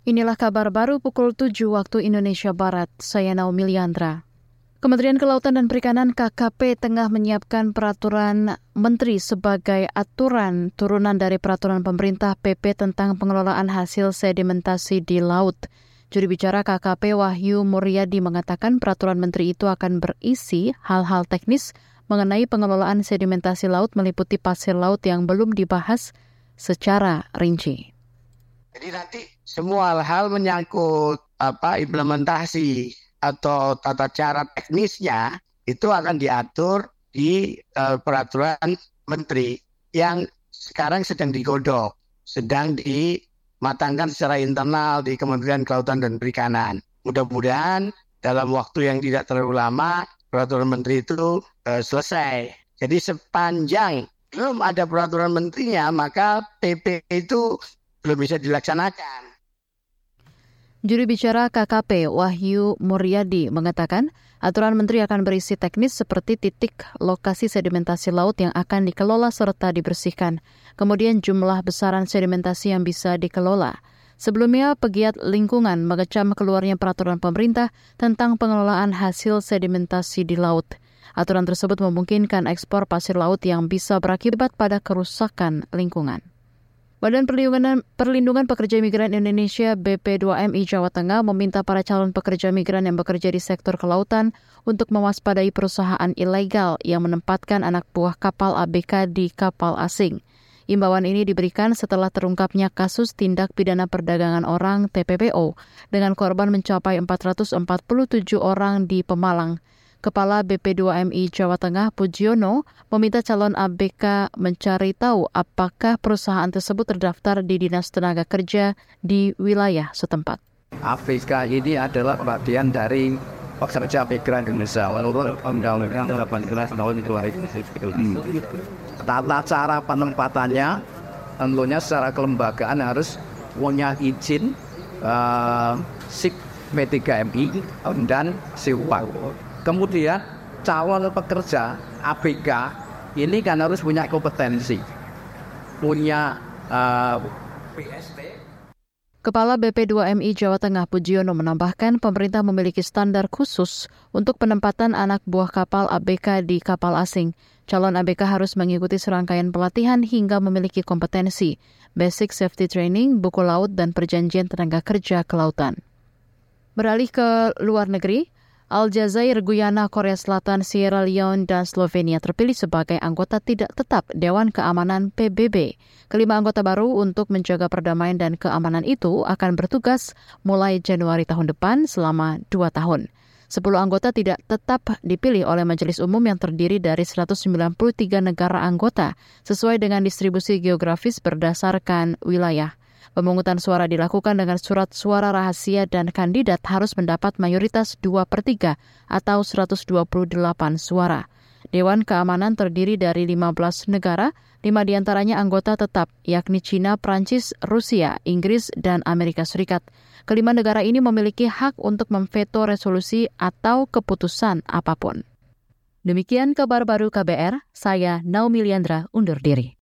Inilah kabar baru pukul 7 waktu Indonesia Barat. Saya Naomi Liandra. Kementerian Kelautan dan Perikanan KKP tengah menyiapkan peraturan menteri sebagai aturan turunan dari peraturan pemerintah PP tentang pengelolaan hasil sedimentasi di laut. Juri bicara KKP Wahyu Muryadi mengatakan peraturan menteri itu akan berisi hal-hal teknis mengenai pengelolaan sedimentasi laut meliputi pasir laut yang belum dibahas secara rinci. Jadi nanti semua hal menyangkut apa implementasi atau tata cara teknisnya itu akan diatur di uh, peraturan menteri yang sekarang sedang digodok, sedang dimatangkan secara internal di Kementerian Kelautan dan Perikanan. Mudah-mudahan dalam waktu yang tidak terlalu lama peraturan menteri itu uh, selesai. Jadi sepanjang belum ada peraturan menterinya, maka PP itu belum bisa dilaksanakan. Juri bicara KKP Wahyu Muryadi mengatakan aturan menteri akan berisi teknis seperti titik lokasi sedimentasi laut yang akan dikelola serta dibersihkan, kemudian jumlah besaran sedimentasi yang bisa dikelola. Sebelumnya, pegiat lingkungan mengecam keluarnya peraturan pemerintah tentang pengelolaan hasil sedimentasi di laut. Aturan tersebut memungkinkan ekspor pasir laut yang bisa berakibat pada kerusakan lingkungan. Badan Perlindungan, Perlindungan Pekerja Migran Indonesia BP2MI Jawa Tengah meminta para calon pekerja migran yang bekerja di sektor kelautan untuk mewaspadai perusahaan ilegal yang menempatkan anak buah kapal ABK di kapal asing. Imbauan ini diberikan setelah terungkapnya kasus tindak pidana perdagangan orang TPPO dengan korban mencapai 447 orang di Pemalang. Kepala BP2MI Jawa Tengah Pujiono meminta calon ABK mencari tahu apakah perusahaan tersebut terdaftar di Dinas Tenaga Kerja di wilayah setempat. ABK ini adalah bagian dari pekerja migran Indonesia menurut Undang-Undang 18 tahun 2000. Tata cara penempatannya tentunya secara kelembagaan harus punya izin uh, SIK P3MI dan SIUPAK. Kemudian calon pekerja ABK ini kan harus punya kompetensi, punya uh, Kepala BP2MI Jawa Tengah Pujiono menambahkan pemerintah memiliki standar khusus untuk penempatan anak buah kapal ABK di kapal asing. Calon ABK harus mengikuti serangkaian pelatihan hingga memiliki kompetensi, basic safety training, buku laut, dan perjanjian tenaga kerja kelautan. Beralih ke luar negeri, Aljazair, Guyana, Korea Selatan, Sierra Leone, dan Slovenia terpilih sebagai anggota tidak tetap Dewan Keamanan PBB. Kelima anggota baru untuk menjaga perdamaian dan keamanan itu akan bertugas mulai Januari tahun depan selama dua tahun. Sepuluh anggota tidak tetap dipilih oleh Majelis Umum yang terdiri dari 193 negara anggota sesuai dengan distribusi geografis berdasarkan wilayah. Pemungutan suara dilakukan dengan surat suara rahasia dan kandidat harus mendapat mayoritas 2 per 3 atau 128 suara. Dewan Keamanan terdiri dari 15 negara, lima di antaranya anggota tetap, yakni China, Prancis, Rusia, Inggris, dan Amerika Serikat. Kelima negara ini memiliki hak untuk memveto resolusi atau keputusan apa pun. Demikian kabar baru KBR, saya Naomi Liandra undur diri.